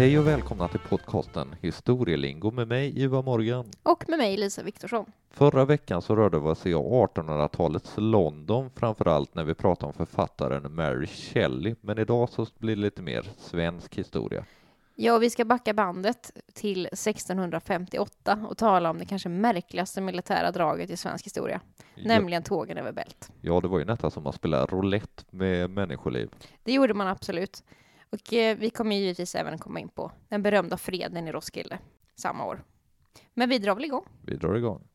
Hej och välkomna till podcasten Historielingo med mig Ivar Morgan. Och med mig Lisa Viktorsson. Förra veckan så rörde vi oss i 1800-talets London framför allt när vi pratade om författaren Mary Shelley, men idag så blir det lite mer svensk historia. Ja, vi ska backa bandet till 1658 och tala om det kanske märkligaste militära draget i svensk historia, Ja, nämligen tågen över Bält. ja, det var ju nästan som att spela roulette med människoliv. Det gjorde man absolut. Och eh, vi kommer givetvis även komma in på den berömda freden i Roskilde samma år. Men vi drar väl igång. Vi drar igång.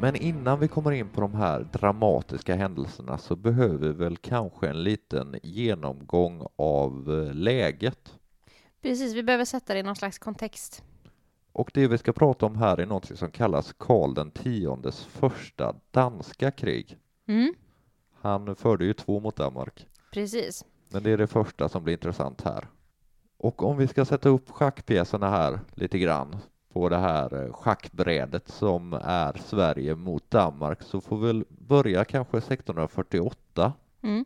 Men innan vi kommer in på de här dramatiska händelserna så behöver vi väl kanske en liten genomgång av eh, läget. Precis, vi behöver sätta det i någon slags kontext. Och det vi ska prata om här är något som kallas Karl den tiondes första danska krig. Mm, Han förde ju två mot Danmark, precis. men det är det första som blir intressant här. Och om vi ska sätta upp schackpjäserna här lite grann på det här eh, schackbrädet som är Sverige mot Danmark så får vi väl börja kanske 1648 Mm,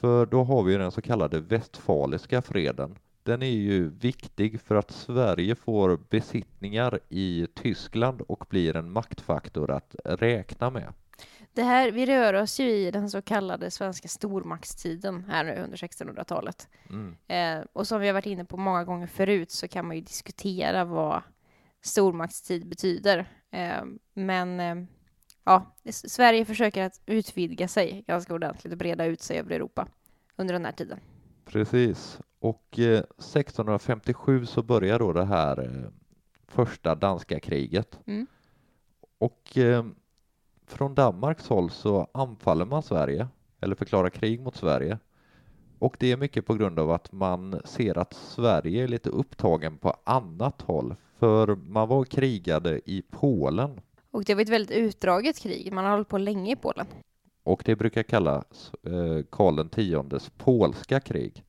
för då har vi den så kallade Westfaliska freden. Den är ju viktig för att Sverige får besittningar i Tyskland och blir en maktfaktor att räkna med. Det här, vi rör oss ju i den så kallade svenska stormaktstiden här nu under 1600-talet. Mm. Eh, och som vi har varit inne på många gånger förut så kan man ju diskutera vad stormaktstid betyder. Eh, men eh, ja, Sverige försöker att utvidga sig ganska ordentligt och breda ut sig över Europa under den här tiden. Precis. Och eh, 1657 så börjar då det här eh, första danska kriget. Mm. Och eh, från Danmarks håll så anfaller man Sverige, eller förklarar krig mot Sverige. Och det är mycket på grund av att man ser att Sverige är lite upptagen på annat håll. För man var krigade i Polen Och det var ett väldigt utdraget krig. Man har hållit på länge i Polen. och det brukar kallas eh, Karl Xs polska krig.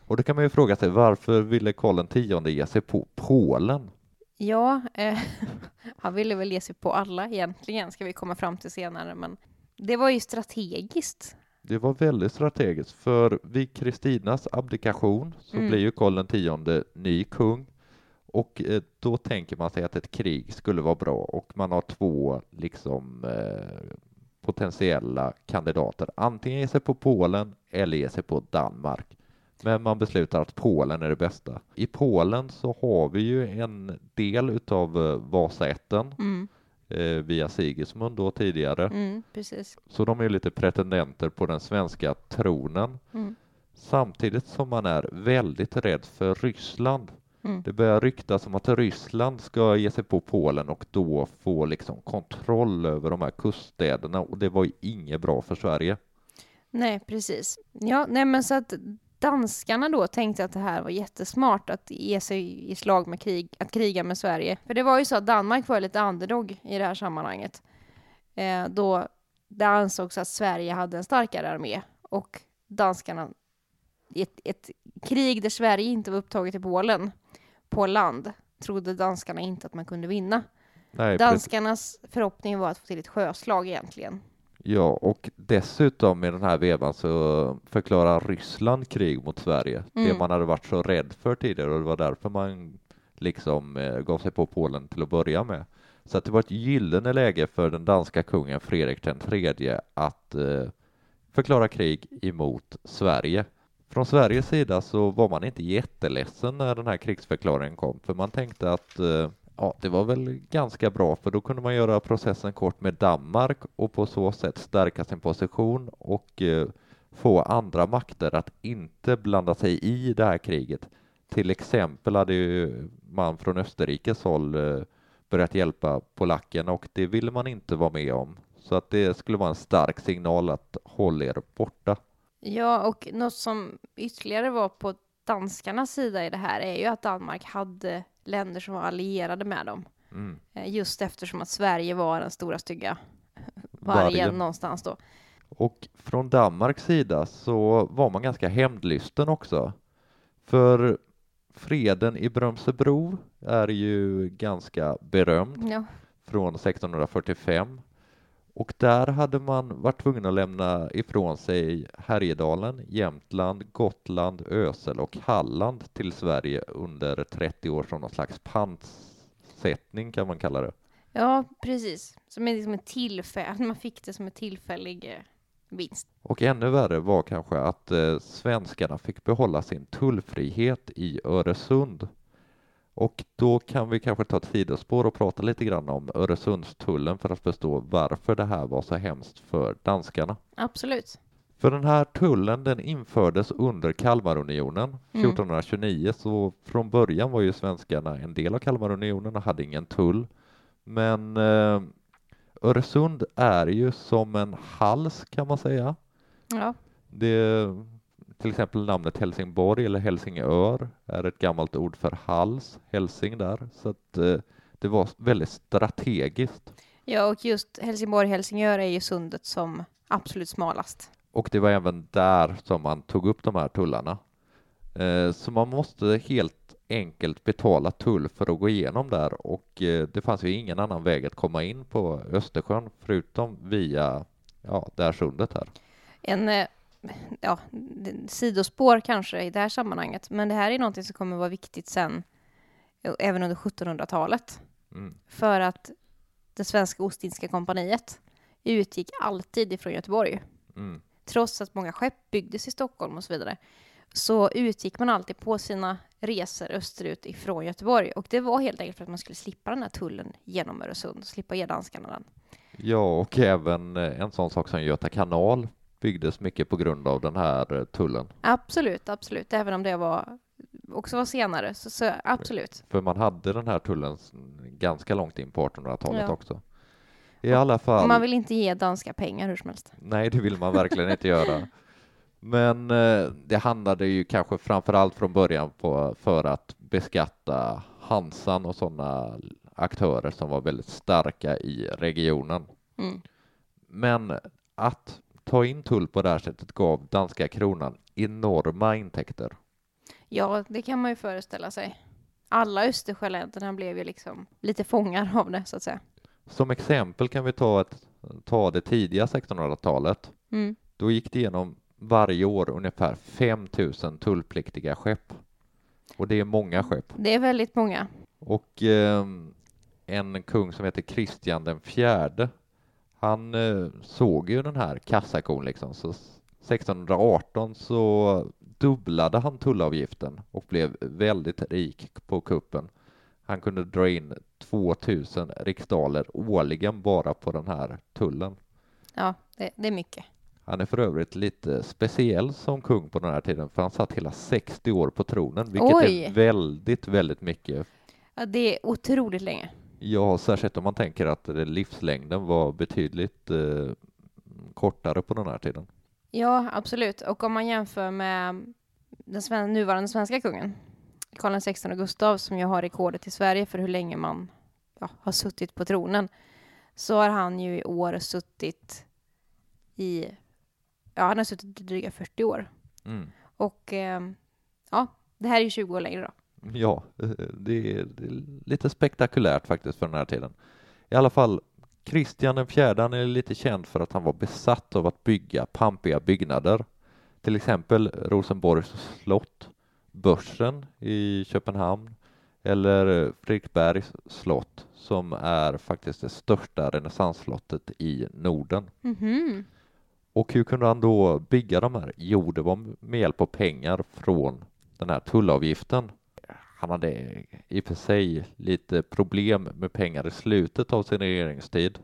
Och då kan man ju fråga sig varför ville Karl X ge sig på Polen? Ja, eh, han ville väl ge sig på alla egentligen, ska vi komma fram till senare, men det var ju strategiskt. Det var väldigt strategiskt för vid Kristinas abdikation så Mm. blir ju Karl X ny kung och eh, då tänker man sig att ett krig skulle vara bra och man har två liksom eh, potentiella kandidater. Antingen ge sig på Polen eller ge sig på Danmark. Men man beslutar att Polen är det bästa. I Polen så har vi ju en del utav eh, Vasaätten Mm, eh, via Sigismund då tidigare. mm. Så de är lite pretendenter på den svenska tronen. Mm, Samtidigt som man är väldigt rädd för Ryssland. Mm. Det börjar ryktas om att Ryssland ska ge sig på Polen och då få liksom kontroll över de här kuststäderna och det var ju inget bra för Sverige. Nej, precis. Ja, nej men så att danskarna då tänkte att det här var jättesmart att ge sig i slag med krig, att kriga med Sverige. För det var ju så att Danmark var lite underdog i det här sammanhanget. Eh, då det ansågs att Sverige hade en starkare armé och danskarna i ett, ett krig där Sverige inte var upptaget i Polen på land trodde danskarna inte att man kunde vinna. Nej, precis. Danskarnas förhoppning var att få till ett sjöslag egentligen. Ja, och dessutom i den här vevan så förklarar Ryssland krig mot Sverige. Det Mm. man hade varit så rädd för tidigare och det var därför man liksom eh, gav sig på Polen till att börja med. Så att det var ett gyllene läge för den danska kungen Fredrik den tredje att eh, förklara krig emot Sverige. Från Sveriges sida så var man inte jätteledsen när den här krigsförklaringen kom, för man tänkte att eh, ja, det var väl ganska bra, för då kunde man göra processen kort med Danmark och på så sätt stärka sin position och eh, få andra makter att inte blanda sig i det här kriget. Till exempel hade ju man från Österrikes håll eh, börjat hjälpa polackerna och det ville man inte vara med om. Så att det skulle vara en stark signal att håll er borta. Ja, och något som ytterligare var på danskarnas sida i det här är ju att Danmark hade länder som var allierade med dem. Mm. Eh, Just eftersom att Sverige var den stora stygga vargen, Vargen. någonstans då. Och från Danmarks sida så var man ganska hämndlysten också. För freden i Brömsebro är ju ganska berömd Ja. från 1645 och där hade man varit tvungen att lämna ifrån sig Härjedalen, Jämtland, Gotland, Ösel och Halland till Sverige under 30 år som någon slags pantsättning kan man kalla det. ja, precis. Som liksom en tillfälle, att man fick det som en tillfällig eh, vinst. Och ännu värre var kanske att eh, svenskarna fick behålla sin tullfrihet i Öresund. Och då kan vi kanske ta ett sidospår och prata lite grann om Öresundstullen för att förstå varför det här var så hemskt för danskarna. Absolut. För den här tullen den infördes under Kalmarunionen 1429 så från början var ju svenskarna en del av Kalmarunionen och hade ingen tull. Men eh, Öresund är ju som en hals kan man säga. Ja, Det, till exempel namnet Helsingborg eller Helsingör är ett gammalt ord för hals, hälsing där, så att eh, det var väldigt strategiskt. ja och just Helsingborg-Helsingör är ju sundet som absolut smalast. Och det var även där som man tog upp de här tullarna. Eh, så man måste helt enkelt betala tull för att gå igenom där och eh, det fanns ju ingen annan väg att komma in på Östersjön förutom via ja, det här sundet här. En ja, sidospår kanske i det här sammanhanget, men det här är någonting som kommer vara viktigt sen, eh, även under 1700-talet. Mm. För att det svenska Ostindiska kompaniet utgick alltid ifrån Göteborg. Mm. Trots att många skepp byggdes i Stockholm och så vidare, så utgick man alltid på sina resor österut ifrån Göteborg. Och det var helt enkelt för att man skulle slippa den här tullen genom Öresund, slippa ge danskarna den. Ja, och även eh, en sån sak som Göta kanal byggdes mycket på grund av den här eh, tullen. Absolut, absolut. Även om det var också var senare, så, så absolut. För man hade den här tullen ganska långt in på 1800-talet Ja. också. I alla fall. Man vill inte ge danska pengar hur som helst. Nej, det vill man verkligen inte göra. Men eh, det handlade ju kanske framför allt från början på för att beskatta Hansan och sådana aktörer som var väldigt starka i regionen. Mm. Men att ta in tull på det här sättet gav danska kronan enorma intäkter. Ja, det kan man ju föreställa sig. Alla Östersjöländerna blev ju liksom lite fångar av det, så att säga. Som exempel kan vi ta, ett, ta det tidiga 1600-talet. Mm. Då gick det igenom varje år ungefär 5 000 tullpliktiga skepp. Och det är många skepp. Det är väldigt många. Och eh, en kung som heter Kristian den fjärde, han eh, såg ju den här kassakon liksom. Så 1618 så dubblade han tullavgiften och blev väldigt rik på kuppen. Han kunde dra in 2000 riksdaler årligen bara på den här tullen. Ja, det, det är mycket. Han är för övrigt lite speciell som kung på den här tiden för han satt hela 60 år på tronen vilket Oj. är väldigt, väldigt mycket. Ja, det är otroligt länge. Ja, särskilt om man tänker att livslängden var betydligt eh, kortare på den här tiden. Ja, absolut. Och om man jämför med den sven- nuvarande svenska kungen, Karl XVI Gustav, som ju har rekordet i Sverige för hur länge man ja, har suttit på tronen, så har han ju i år suttit i, ja, han har suttit i dryga 40 år. Mm. Och eh, ja, det här är ju 20 år längre då. Ja, eh, det är, lite spektakulärt faktiskt för den här tiden. I alla fall, Kristian den fjärde, är lite känd för att han var besatt av att bygga pampiga byggnader. Till exempel Rosenborgs slott, Börsen i Köpenhamn eller Fredriksbergs slott som är faktiskt det största renässansslottet i Norden. Mhm. Och hur kunde han då bygga de här? Jo, det var med hjälp av pengar från den här tullavgiften. Han hade i och för sig lite problem med pengar i slutet av sin regeringstid.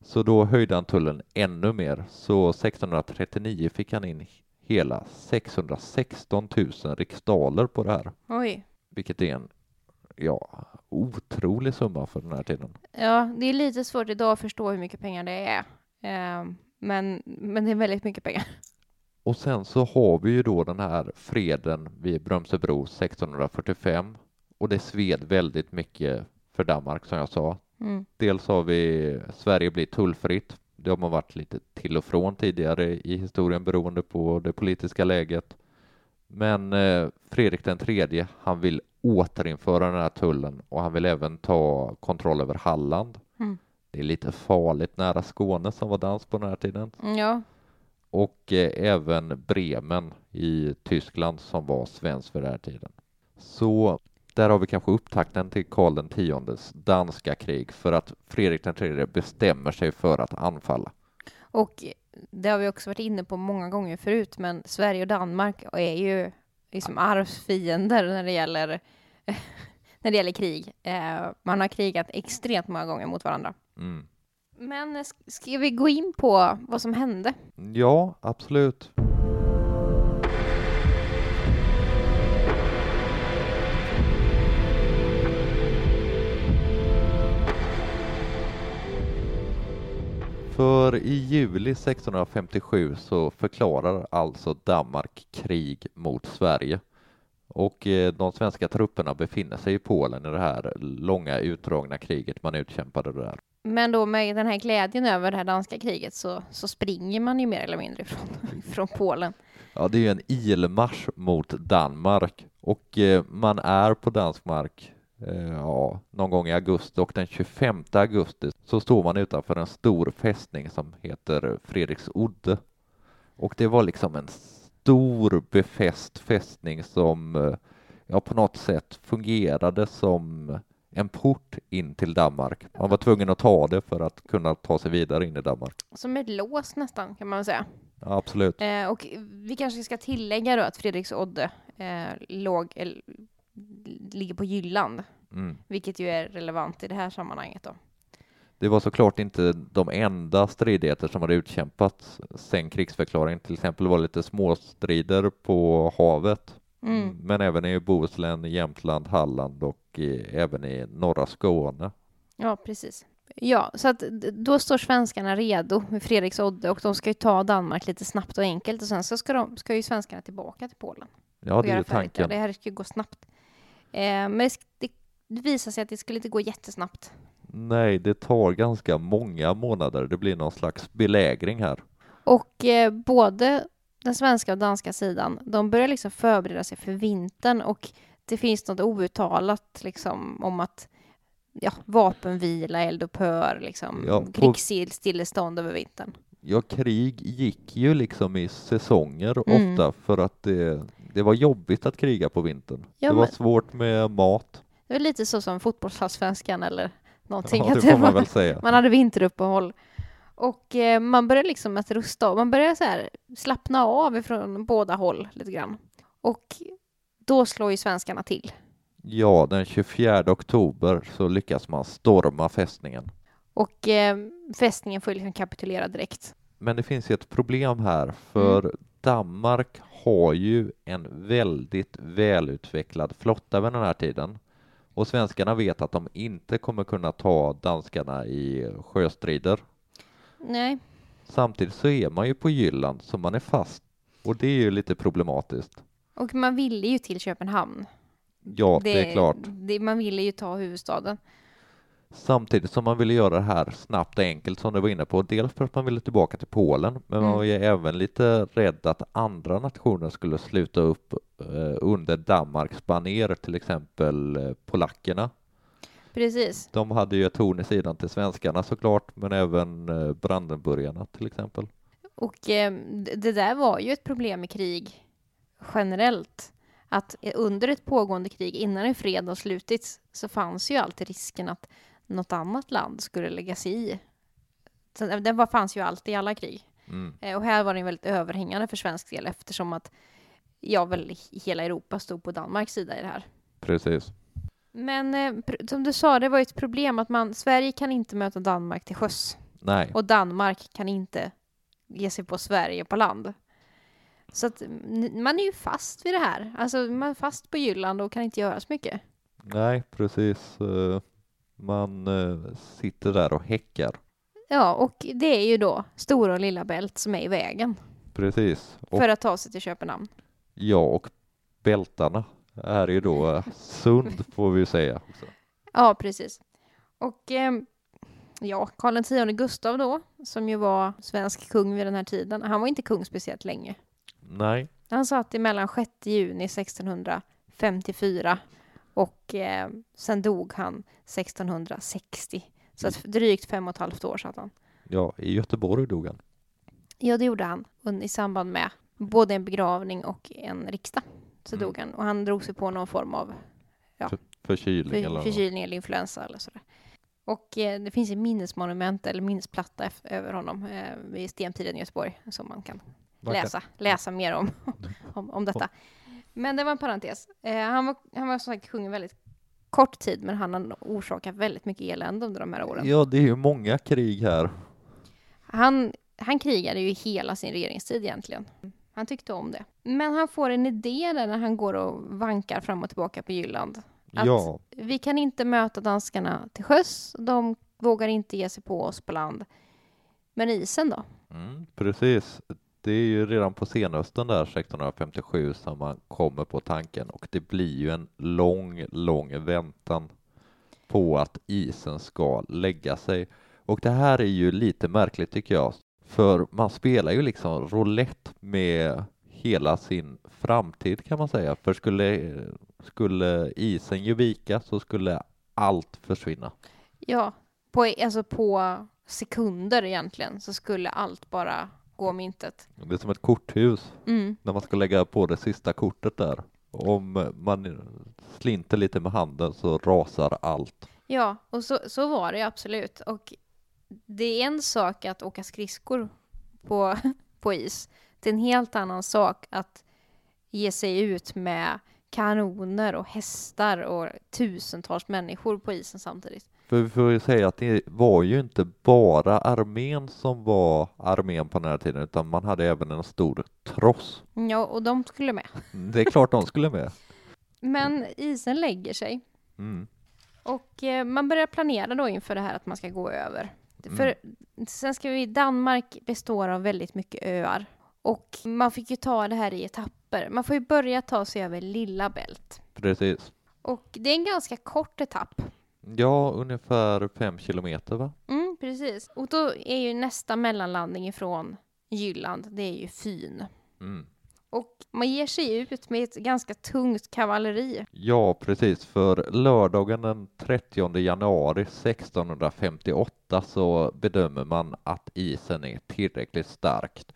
Så då höjde han tullen ännu mer. Så 1639 fick han in hela 616 000 riksdaler på det här. Oj. Vilket är en ja, otrolig summa för den här tiden. Ja, det är lite svårt idag att förstå hur mycket pengar det är. Eh, men, men det är väldigt mycket pengar. Och sen så har vi ju då den här freden vid Brömsebro 1645 och det sved väldigt mycket för Danmark som jag sa. Mm. Dels har vi Sverige blir tullfritt. Det har man varit lite till och från tidigare i historien beroende på det politiska läget. Men eh, Fredrik den tredje, han vill återinföra den här tullen och han vill även ta kontroll över Halland. Mm. Det är lite farligt nära Skåne som var dans på den här tiden. Ja, Och eh, även Bremen i Tyskland som var svensk för den här tiden. Så där har vi kanske upptakten till Karl tiondes danska krig för att Fredrik tredje bestämmer sig för att anfalla. och det har vi också varit inne på många gånger förut, men Sverige och Danmark är ju liksom arvsfiender när det gäller, när det gäller krig. Eh, man har krigat extremt många gånger mot varandra. Mm. Men ska vi gå in på vad som hände? Ja, absolut. För i juli 1657 så förklarar alltså Danmark krig mot Sverige. Och eh, de svenska trupperna befinner sig i Polen i det här långa utdragna kriget man utkämpade där. Men då med den här glädjen över det här danska kriget så, så springer man ju mer eller mindre från, från Polen. Ja, det är ju en ilmarsch mot Danmark och eh, man är på dansk mark eh, ja, någon gång i augusti och den 25 augusti så står man utanför en stor fästning som heter Fredriksudde. Och det var liksom en stor befäst fästning som eh, ja, på något sätt fungerade som en port in till Danmark. Man var tvungen att ta det för att kunna ta sig vidare in i Danmark. Som ett lås nästan, kan man säga. Ja, absolut. Eh, och vi kanske ska tillägga då att Fredriksodde eh, låg, eller, ligger på Jylland, Mm. vilket ju är relevant i det här sammanhanget då. Det var såklart inte de enda stridigheter som hade utkämpats sen krigsförklaringen. Till exempel var det lite småstrider på havet, Mm. men även i Bohuslän, Jämtland, Halland och i, även i norra Skåne. Ja, precis. Ja, så att då står svenskarna redo med Fredriksodde och de ska ju ta Danmark lite snabbt och enkelt och sen så ska, de, ska ju svenskarna tillbaka till Polen. Ja, det är ju tanken. Det här ska ju gå snabbt. Eh, men det, det visar sig att det skulle inte gå jättesnabbt. Nej, det tar ganska många månader. Det blir någon slags belägring här. Och eh, både den svenska och danska sidan, de börjar liksom förbereda sig för vintern och det finns något outtalat liksom om att ja, vapenvila, eldupphör, liksom Ja, på- krigsstillestånd över vintern. Ja, krig gick ju liksom i säsonger Mm. ofta för att det, det var jobbigt att kriga på vintern. Ja, det var men- svårt med mat. Det är lite så som fotbollsallsvenskan eller någonting. Ja, det får var- man väl säga. man hade vinteruppehåll. Och eh, man börjar liksom att rusta av. Man börjar så här slappna av från båda håll lite grann. Och då slår ju svenskarna till. Ja, den 24 oktober så lyckas man storma fästningen. Och eh, fästningen får ju liksom kapitulera direkt. Men det finns ju ett problem här, för Danmark har ju en väldigt välutvecklad flotta vid den här tiden. Och svenskarna vet att de inte kommer kunna ta danskarna i sjöstrider. Nej, Samtidigt så är man ju på Jylland, så man är fast. Och det är ju lite problematiskt. och man ville ju till Köpenhamn. Ja, det, är klart. Det, man ville ju ta huvudstaden. Samtidigt som man ville göra det här snabbt och enkelt som du var inne på. Dels för att man ville tillbaka till Polen, men man Mm. var ju även lite rädd att andra nationer skulle sluta upp eh, under Danmarks baner, till exempel eh, polackerna. Precis. De hade ju ett horn i sidan till svenskarna såklart, men även eh, brandenburgarna till exempel. Och eh, det där var ju ett problem i krig generellt. Att eh, under ett pågående krig, innan en fred har slutits, så fanns ju alltid risken att något annat land skulle lägga sig i. Så det- Den var, fanns ju alltid i alla krig. Mm. Eh, Och här var den väldigt överhängande för svensk del eftersom att ja, väl hela Europa stod på Danmarks sida i det här. Precis. Men eh, som du sa, det var ju ett problem att man, Sverige kan inte möta Danmark till sjöss. Nej, Och Danmark kan inte ge sig på Sverige på land. Så att n- man är ju fast vid det här. Alltså man är fast på Jylland och kan inte göra så mycket. nej, precis. Eh, Man eh, sitter där och häckar. Ja, och det är ju då Stora och Lilla Bält som är i vägen Precis. Och för att ta sig till Köpenhamn. Ja, och bältarna är ju då eh, sund får vi säga. Också. Ja, precis. Och ehm, Ja, Karl X Gustav då, som ju var svensk kung vid den här tiden, han var inte kung speciellt länge. Nej, Han satt emellan 6 juni 1654 och eh, sen dog han 1660. Så att drygt fem och ett halvt år satt han. ja, i Göteborg dog han. Ja, det gjorde han i samband med både en begravning och en riksdag. Så Mm. dog han och han drog sig på någon form av Förkylning för, eller förkylning eller influensa eller sådär. Och eh, det finns ett minnesmonument eller minnesplatta över honom eh, vid Stentiden i Göteborg som man kan läsa, läsa mer om, om, om detta. Men det var en parentes. Eh, han, var, han var som sagt kung en väldigt kort tid, men han har orsakat väldigt mycket elände under de här åren. Ja, det är ju många krig här. Han, han krigade ju hela sin regeringstid egentligen. Han tyckte om det. Men han får en idé där när han går och vankar fram och tillbaka på Jylland. Att Ja, Vi kan inte möta danskarna till sjöss. De vågar inte ge sig på oss på land. Men isen då? mm, precis. Det är ju redan på senhösten där 1657 som man kommer på tanken och det blir ju en lång, lång väntan på att isen ska lägga sig. Och det här är ju lite märkligt tycker jag, för man spelar ju liksom roulette med hela sin framtid kan man säga, för skulle, skulle isen ju vika så skulle allt försvinna. Ja, på, alltså på sekunder egentligen så skulle allt bara gå om intet. Det är som ett korthus Mm. när man ska lägga på det sista kortet där. Om man slinter lite med handen så rasar allt. Ja, och så, så var det absolut. Och det är en sak att åka skridskor på, på is. Det är en helt annan sak att ge sig ut med kanoner och hästar och tusentals människor på isen samtidigt. För vi får ju säga att det var ju inte bara armén som var armén på den här tiden utan man hade även en stor tross. Ja, och de skulle med. Det är klart de skulle med. Men isen lägger sig Mm. och eh, man börjar planera då inför det här att man ska gå över. Mm. För sen ska vi, Danmark består av väldigt mycket öar och man fick ju ta det här i etapper. Man får ju börja ta sig över Lilla Bält. Precis. Och det är en ganska kort etapp. Ja, ungefär fem kilometer va? Mm, precis. Och då är ju nästa mellanlandning ifrån Jylland, det är ju Fyn. Mm. Och man ger sig ut med ett ganska tungt kavalleri. Ja, precis. För lördagen den 30 januari 1658 så bedömer man att isen är tillräckligt starkt.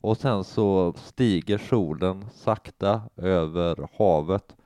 Och sen så stiger solen sakta över havet.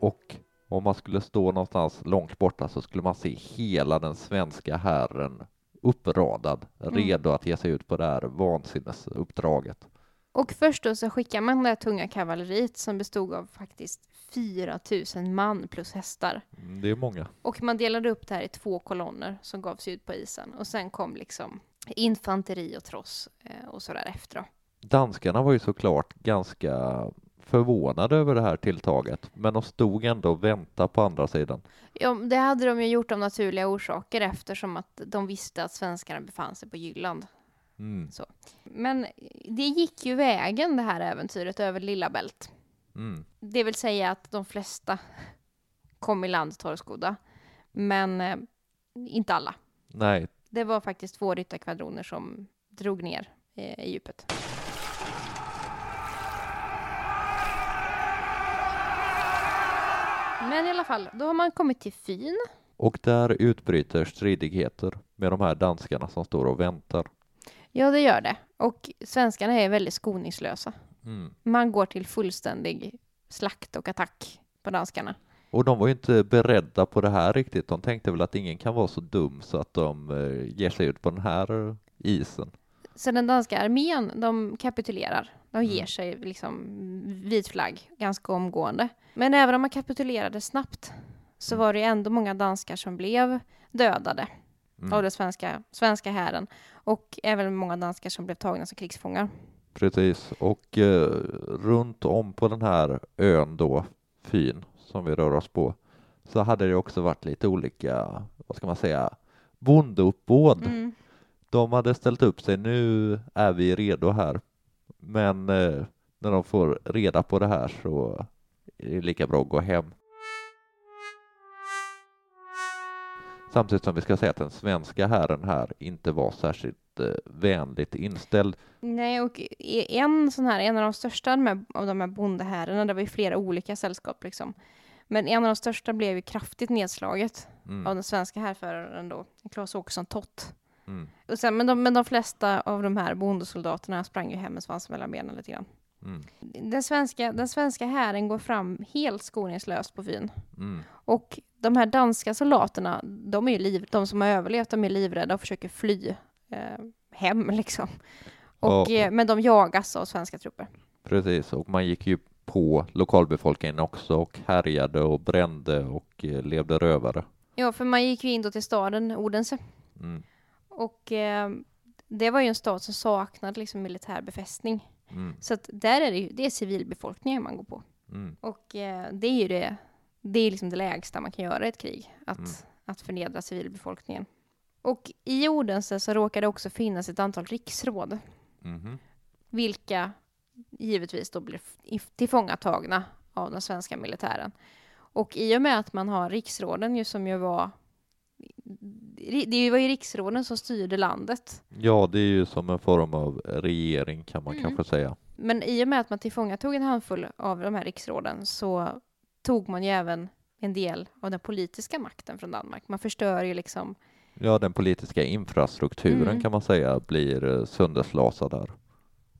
Och om man skulle stå någonstans långt borta så skulle man se hela den svenska herren uppradad, redo att ge sig ut på det här vansinnesuppdraget. Och först då så skickar man det här tunga kavalleriet som bestod av faktiskt 4 000 man plus hästar. Mm, Det är många. Och man delade upp det här i två kolonner som gav sig ut på isen. Och sen kom liksom infanteri och tross eh, och sådär efter då. Danskarna var ju såklart ganska förvånade över det här tilltaget, men de stod ändå och väntade på andra sidan. Ja, det hade de ju gjort av naturliga orsaker eftersom att de visste att svenskarna befann sig på Jylland. Mm. Men det gick ju vägen det här äventyret över Lilla Bält. Mm. Det vill säga att de flesta kom i land torrskodda. Men eh, inte alla. Nej, Det var faktiskt två ryttarkvadroner som drog ner eh, i djupet. Men i alla fall, då har man kommit till Fyn. och där utbryter stridigheter med de här danskarna som står och väntar. Ja, det gör det. Och svenskarna är väldigt skoningslösa. Mm. Man går till fullständig slakt och attack på danskarna. Och de var ju inte beredda på det här riktigt. De tänkte väl att ingen kan vara så dum så att de eh, ger sig ut på den här isen. Så den danska armén, de kapitulerar. De ger Mm. sig liksom vit flagg ganska omgående. Men även om man kapitulerade snabbt så Mm. var det ändå många danskar som blev dödade Mm. av den svenska, svenska hären. Och även många danskar som blev tagna som krigsfångar. Precis, och eh, runt om på den här ön då, Fyn, som vi rör oss på, så hade det också varit lite olika, vad ska man säga, bondeuppbåd. Mm. De hade ställt upp sig, nu är vi redo här. Men eh, när de får reda på det här så är det lika bra att gå hem. Samtidigt som vi ska säga att den svenska hären här inte var särskilt eh, vänligt inställd. Nej, och en sån här, en av de största av de här- bondehärarna, det var ju flera olika sällskap liksom. Men en av de största blev ju kraftigt nedslaget Mm, av den svenska härföraren då, Claes Åkesson Tott. Mm, Och sen, men, de, men de flesta av de här bondesoldaterna sprang ju hem med svansen mellan benen lite grann. mm, Den svenska, den svenska hären går fram helt skoningslöst på Fyn. mm. Och de här danska soldaterna, de är ju liv, de som har överlevt, de är livrädda och försöker fly eh, hem liksom. Och, Ja. eh, men de jagas av svenska trupper. Precis, och man gick ju på lokalbefolkningen också och härjade och brände och eh, levde rövare. Ja, för man gick ju in då till staden Odense. Mm, Och eh, det var ju en stad som saknade liksom militär befästning. mm, Så att där är det ju, det är civilbefolkningen man går på. mm, Och eh, det är ju det, det är liksom det lägsta man kan göra i ett krig, att, Mm. att förnedra civilbefolkningen. Och i Odense så råkar det också finnas ett antal riksråd, mhm. vilka givetvis då blir tillfångatagna av den svenska militären. Och i och med att man har riksråden ju som ju var det var ju riksråden som styrde landet. Ja, det är ju som en form av regering kan man Mm. kanske säga. Men i och med att man tillfångatog en handfull av de här riksråden så tog man ju även en del av den politiska makten från Danmark. Man förstör ju liksom, Ja, den politiska infrastrukturen Mm. kan man säga blir eh, sönderslasad där.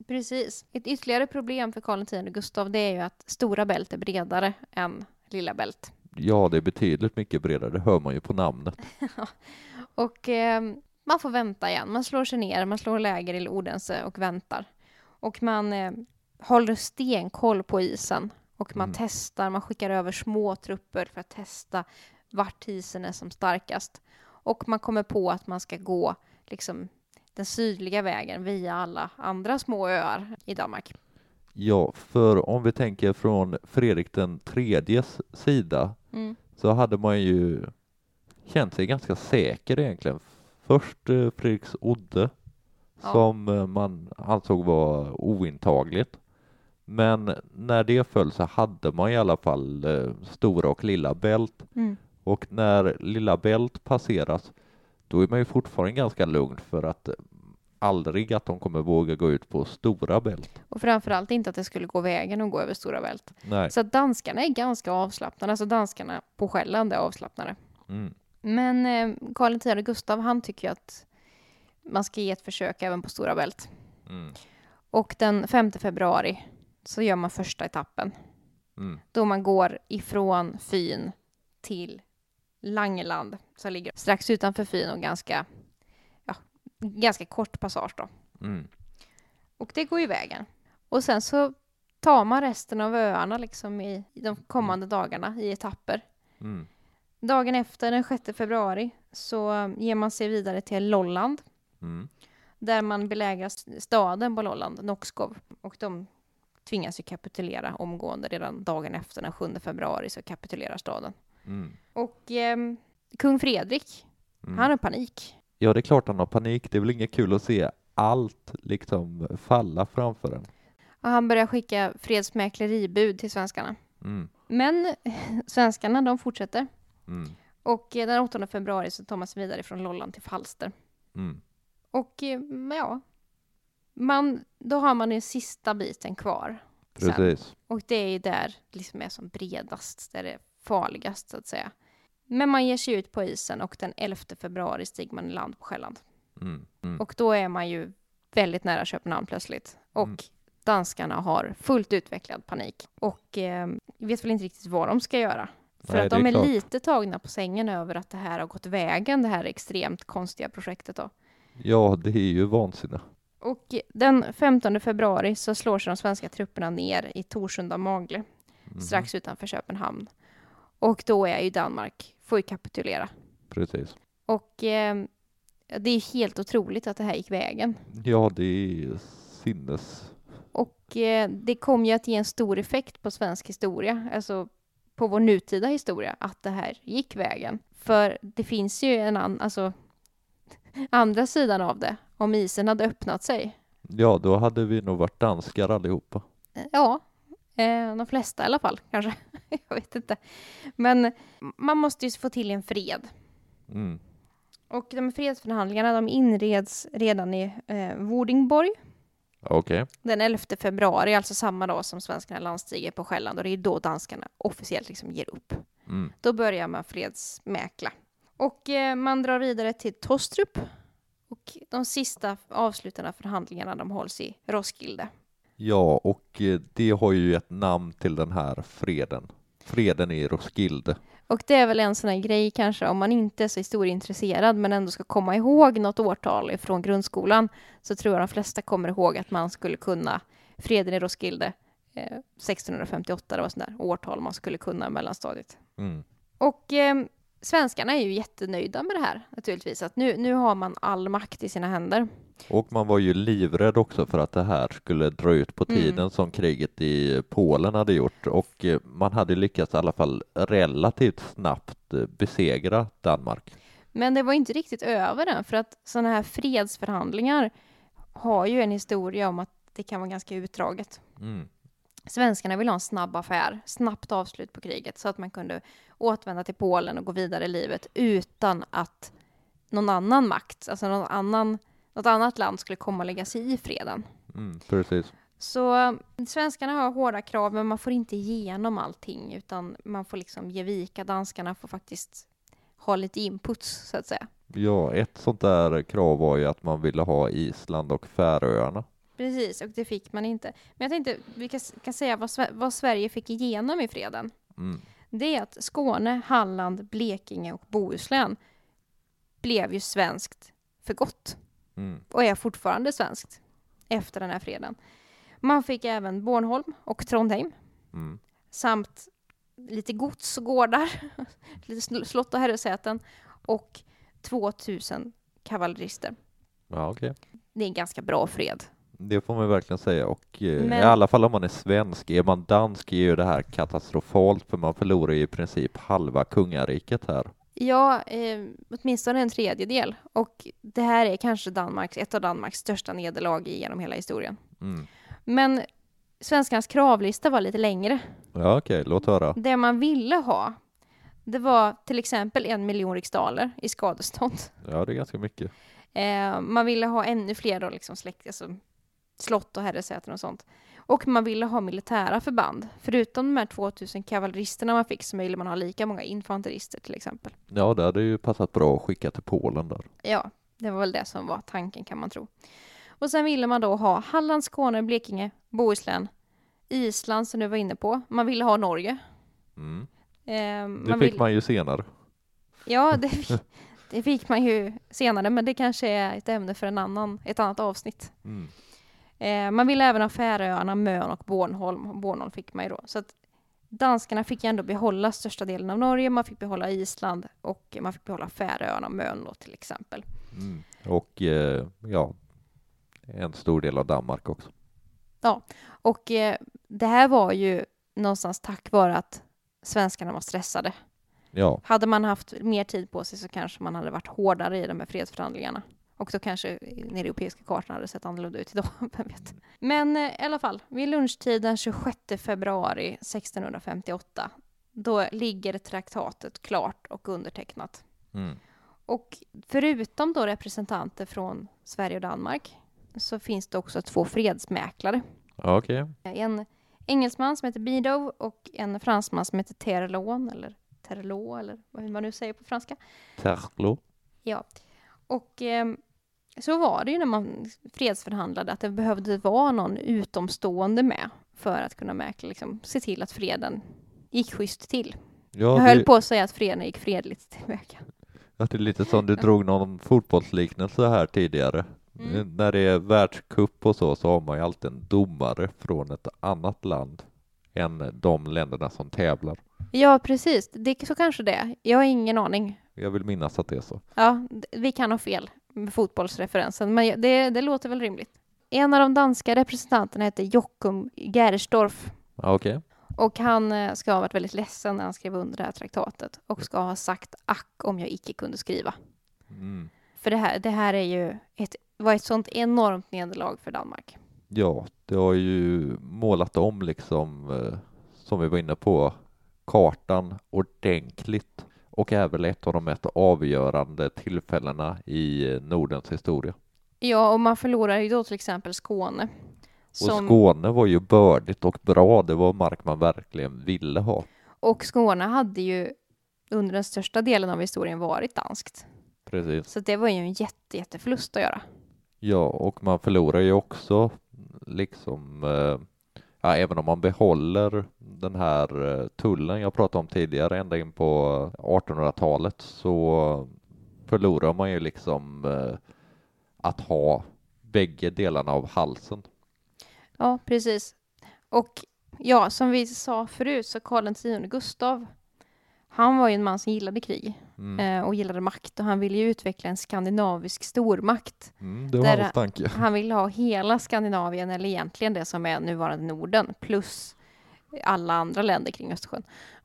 precis. Ett ytterligare problem för Karl X Gustav det är ju att Stora Bält är bredare än Lilla Bält. Ja, det är betydligt mycket bredare, det hör man ju på namnet. Och eh, man får vänta igen. Man slår sig ner, man slår läger i Odense och väntar. Och man eh, håller stenkoll på isen. Och man Mm. testar, man skickar över små trupper för att testa vart isen är som starkast. Och man kommer på att man ska gå liksom den sydliga vägen via alla andra små öar i Danmark. Ja, för om vi tänker från Fredrik den tredjes sida Mm. så hade man ju känt sig ganska säker egentligen. Först eh, Fredriks Odde Ja. som eh, man ansåg var ointagligt. Men när det föll så hade man i alla fall eh, Stora och Lilla Bält Mm. och när Lilla Bält passeras då är man ju fortfarande ganska lugn för att aldrig att de kommer våga gå ut på Stora Bält. Och framförallt inte att det skulle gå vägen att gå över Stora Bält. Nej. Så danskarna är ganska avslappnade, alltså danskarna på Själland är avslappnade. Mm. Men eh, Karl X Gustav, han tycker ju att man ska ge ett försök även på Stora Bält. Mm. Och den 5 februari så gör man första etappen. Mm. Då man går ifrån Fyn till Langeland, som ligger strax utanför Fyn och ganska, ganska kort passage då. Mm. Och det går ju vägen. Och sen så tar man resten av öarna liksom i, i de kommande dagarna i etapper. Mm. Dagen efter, den 6 februari, så ger man sig vidare till Lolland Mm. där man belägrar staden på Lolland, Noxkov. Och de tvingas ju kapitulera omgående. Redan dagen efter, den 7 februari, så kapitulerar staden. Mm. Och ehm, kung Fredrik, Mm. han har panik. Ja, det är klart han har panik. Det är väl inget kul att se allt liksom falla framför en. Och han börjar skicka fredsmäkleribud till svenskarna. Mm. Men svenskarna, de fortsätter. Mm. Och eh, den 8 februari så tar man sig vidare från Lolland till Falster. Mm. Och eh, ja, man, då har man den sista biten kvar. sen. Precis. Och det är ju där det liksom är som bredast, där det är farligast så att säga. Men man ger sig ut på isen och den 11 februari stiger man i land på Själland. Mm. Mm. Och då är man ju väldigt nära Köpenhamn plötsligt. Och Mm. danskarna har fullt utvecklad panik. Och eh, vet väl inte riktigt vad de ska göra. För Nej, att de är är lite tagna på sängen över att det här har gått vägen, det här extremt konstiga projektet då. Ja, det är ju vansinne. Och den 15 februari så slår sig de svenska trupperna ner i Torsunda Magle, Mhm. strax utanför Köpenhamn. Och då är ju Danmark, får ju kapitulera. Precis. Och eh, det är helt otroligt att det här gick vägen. Ja, det är sinnes... Och eh, det kom ju att ge en stor effekt på svensk historia, alltså på vår nutida historia, att det här gick vägen. För det finns ju en annan, alltså andra sidan av det, om isen hade öppnat sig. Ja, då hade vi nog varit danskar allihopa. Ja, eh, de flesta i alla fall kanske. Jag vet inte. Men man måste ju få till en fred. Mm. Och de fredsförhandlingarna de inreds redan i eh, Vordingborg Okej. den 11 februari, alltså samma dag som svenskarna landstiger på Själland och det är då danskarna officiellt liksom ger upp. Mm. Då börjar man fredsmäkla. Och eh, man drar vidare till Tostrup och de sista avslutande förhandlingarna de hålls i Roskilde. Ja, och eh, det har ju ett namn till den här freden. Freden i Roskilde. Och det är väl en sån här grej kanske om man inte är så historieintresserad men ändå ska komma ihåg något årtal från grundskolan så tror jag de flesta kommer ihåg att man skulle kunna freden i Roskilde eh, 1658, det var sånt där årtal man skulle kunna mellanstadiet. Mm. Och eh, svenskarna är ju jättenöjda med det här naturligtvis, att nu, nu har man all makt i sina händer. Och man var ju livrädd också för att det här skulle dra ut på Mm. tiden som kriget i Polen hade gjort och eh, man hade lyckats i alla fall relativt snabbt eh, besegra Danmark. Men det var inte riktigt över än, för att sådana här fredsförhandlingar har ju en historia om att det kan vara ganska utdraget. Mm. Svenskarna ville ha en snabb affär, snabbt avslut på kriget så att man kunde återvända till Polen och gå vidare i livet utan att någon annan makt, alltså någon annan, något annat land skulle komma och lägga sig i freden. Mm, precis. Så svenskarna har hårda krav, men man får inte igenom allting, utan man får liksom ge vika. Danskarna får faktiskt ha lite inputs, så att säga. Ja, ett sånt där krav var ju att man ville ha Island och Färöarna. Precis, och det fick man inte. Men jag tänkte, vi kan, kan säga vad, vad Sverige fick igenom i freden. Mm. Det är att Skåne, Halland, Blekinge och Bohuslän blev ju svenskt för gott. Mm. och är fortfarande svenskt efter den här freden. Man fick även Bornholm och Trondheim Mm. samt lite gods och gårdar, lite sl- slott och herresäten och 2000 kavallerister. Ja, okej. Det är en ganska bra fred. Det får man verkligen säga och eh, Men- i alla fall om man är svensk. Är man dansk är ju det här katastrofalt för man förlorar ju i princip halva kungariket här. Ja, eh, åtminstone en tredjedel. Och det här är kanske Danmarks, ett av Danmarks största nederlag genom hela historien. Mm. Men svenskarnas kravlista var lite längre. Ja, okej, låt höra. Det man ville ha, det var till exempel en miljon riksdaler i skadestånd. Ja, det är ganska mycket. Eh, man ville ha ännu fler då, liksom släkt, alltså, slott och herresäten och sånt. Och man ville ha militära förband. Förutom de här 2000 kavalleristerna man fick så ville man ha lika många infanterister till exempel. Ja, det hade ju passat bra att skicka till Polen där. Ja, det var väl det som var tanken kan man tro. Och sen ville man då ha Halland, Skåne, Blekinge, Bohuslän, Island som du var inne på. Man ville ha Norge. Mm. Eh, Det fick vill- man ju senare. Ja, det, fi- det fick man ju senare, men det kanske är ett ämne för en annan, ett annat avsnitt. Mm. Eh, man ville även ha Färöarna, Mön och Bornholm. Bornholm fick man ju då. Så att danskarna fick ändå behålla största delen av Norge, man fick behålla Island och man fick behålla Färöarna och Mön då till exempel. Mm. Och eh, ja, en stor del av Danmark också. Och eh, det här var ju någonstans tack vare att svenskarna var stressade. Ja, Hade man haft mer tid på sig så kanske man hade varit hårdare i de här fredsförhandlingarna. Och då kanske den europeiska kartan hade sett annorlunda ut idag, vem vet. Men eh, i alla fall, vid lunchtid den 26 februari 1658, då ligger traktatet klart och undertecknat. mm. Och förutom då representanter från Sverige och Danmark så finns det också två fredsmäklare. ja okej. En engelsman som heter Bidow och en fransman som heter Terlon, eller Terlot, eller vad man nu säger på franska. Terlo. Ja, och ehm, så var det ju när man fredsförhandlade att det behövde vara någon utomstående med för att kunna mäkla, liksom, se till att freden gick schysst till. Ja, Jag höll det, på att säga att freden gick fredligt tillväga. ja, det är lite som du drog någon fotbollsliknelse här tidigare. Mm. Eh, När det är världscup och så, så har man ju alltid en domare från ett annat land än de länderna som tävlar. Ja, precis. Det, så kanske det är. Jag har ingen aning. Jag vill minnas att det är så. Ja, vi kan ha fel med fotbollsreferensen, men det, det låter väl rimligt. En av de danska representanterna hette Jockum Gersdorf Ja, okej. och han eh, ska ha varit väldigt ledsen när han skrev under det här traktatet och ska ha sagt ack om jag icke kunde skriva. Mm. För det här, det här är ju ett, var ett sånt enormt nederlag för Danmark. Ja, det har ju målat om liksom, eh, som vi var inne på, kartan ordentligt och är väl ett av de mest avgörande tillfällena i eh, Nordens historia. Ja, och man förlorar ju då till exempel Skåne. Och Skåne var ju bördigt och bra, det var mark man verkligen ville ha. Och Skåne hade ju under den största delen av historien varit danskt. Precis. Så det var ju en jätte, jätteförlust att göra. Ja, och man förlorar ju också liksom, eh, ja, även om man behåller den här eh, tullen jag pratade om tidigare ända in på 1800-talet så förlorar man ju liksom eh, att ha bägge delarna av halsen. Ja, precis. Och ja, som vi sa förut så Karl X Gustav, han var ju en man som gillade krig Mm. eh, och gillade makt och han ville ju utveckla en skandinavisk stormakt. Mm, det var hans tanke. Han ville ha hela Skandinavien, eller egentligen det som är nuvarande Norden, plus alla andra länder kring Östersjön.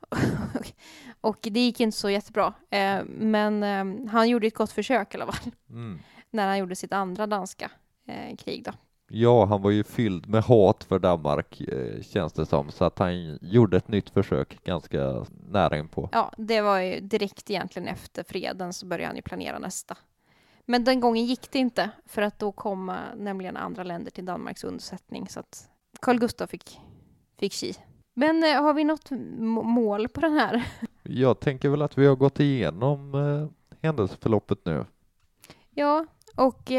och det gick inte så jättebra. Eh, men eh, han gjorde ett gott försök i alla fall, Mm. när han gjorde sitt andra danska krig då. Ja, han var ju fylld med hat för Danmark eh, känns det som, så att han gjorde ett nytt försök ganska nära inpå. Ja, det var ju direkt egentligen efter freden så började han ju planera nästa. Men den gången gick det inte, för att då kom eh, nämligen andra länder till Danmarks undsättning, så att Carl Gustaf fick, fick ki. Men eh, har vi något mål på den här? Jag tänker väl att vi har gått igenom händelseförloppet nu. Ja, och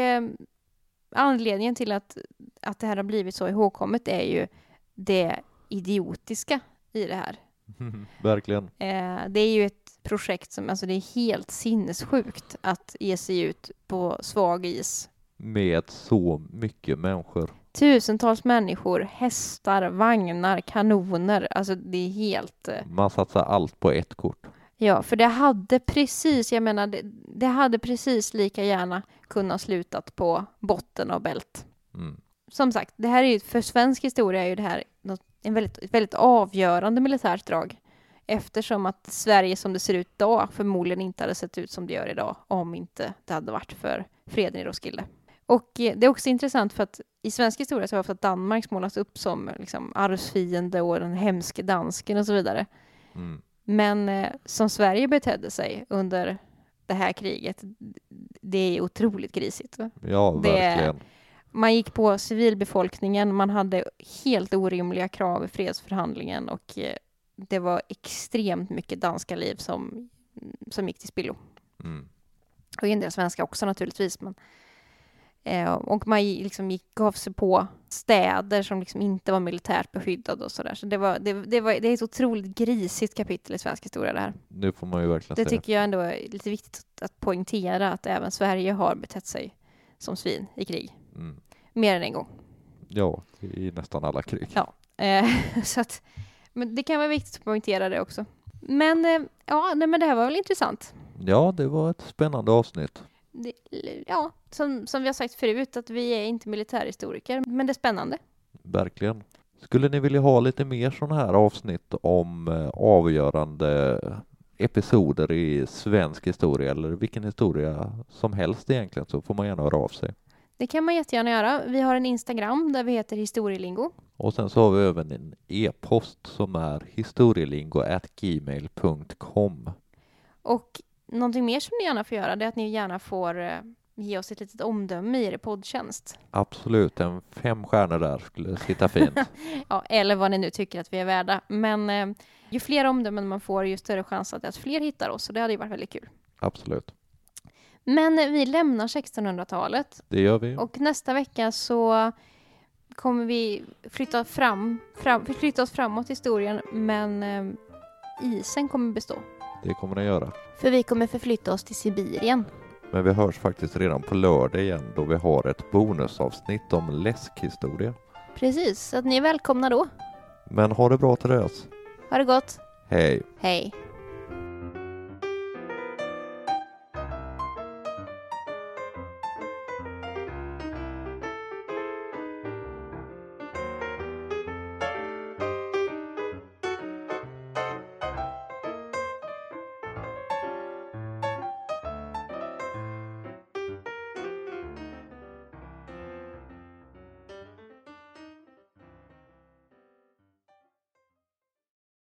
anledningen till att, att det här har blivit så ihågkommet är ju det idiotiska i det här. Verkligen. Eh, det är ju ett projekt som, alltså det är helt sinnessjukt att ge sig ut på svag is. Med så mycket människor. Tusentals människor, hästar, vagnar, kanoner, alltså det är helt... Eh, Man satsar allt på ett kort. Ja, för det hade precis, jag menar, det, det hade precis lika gärna kunnat slutat på botten av bält. Mm. som sagt, det här är ju, för svensk historia är ju det här något, en väldigt, ett väldigt avgörande militärt drag. Eftersom att Sverige som det ser ut idag förmodligen inte hade sett ut som det gör idag om inte det hade varit för freden i Roskilde. Och eh, det är också intressant för att i svensk historia så har ofta Danmark målas upp som liksom, arvsfiende och den hemske dansken och så vidare. Mm. Men eh, som Sverige betedde sig under det här kriget, det är otroligt grisigt. Ja, Det- verkligen. Man gick på civilbefolkningen, man hade helt orimliga krav i fredsförhandlingen och eh, det var extremt mycket danska liv som, som gick till spillo. Mm. Och en del svenska också naturligtvis. Men, eh, och man liksom gick, gav sig på städer som liksom inte var militärt beskyddade och sådär. Så det, var, det, det, var, det är ett otroligt grisigt kapitel i svensk historia det här. Nu får man ju verkligen Det tycker jag ändå är lite viktigt att poängtera att även Sverige har betett sig som svin i krig. Mm. Mer än en gång. Ja, i nästan alla krig. Ja. Eh, så att, men det kan vara viktigt att poängtera det också. Men eh, ja, nej, men det här var väl intressant. Ja, det var ett spännande avsnitt. Det, ja, som, som vi har sagt förut, att vi är inte militärhistoriker, men det är spännande. Verkligen. Skulle ni vilja ha lite mer sådana här avsnitt om eh, avgörande episoder i svensk historia eller vilken historia som helst egentligen så får man gärna höra av sig. Det kan man jättegärna göra. Vi har en Instagram där vi heter historielingo. Och sen så har vi även en e-post som är historielingo@gmail.com. Och någonting mer som ni gärna får göra, det är att ni gärna får eh, ge oss ett litet omdöme i er poddtjänst. Absolut, en fem stjärnor där skulle sitta fint. Ja, eller vad ni nu tycker att vi är värda. Men eh, ju fler omdömen man får, ju större chans att, att fler hittar oss. Så det hade ju varit väldigt kul. Absolut, Men eh, vi lämnar 1600-talet det gör vi. och nästa vecka så kommer vi flytta, fram, fram, flytta oss framåt i historien, men eh, isen kommer bestå. Det kommer den göra. För vi kommer förflytta oss till Sibirien. Men vi hörs faktiskt redan på lördag igen då vi har ett bonusavsnitt om läskhistoria. Precis, så att ni är välkomna då. Men ha det bra till dess. Ha det gott. Hej! Hej.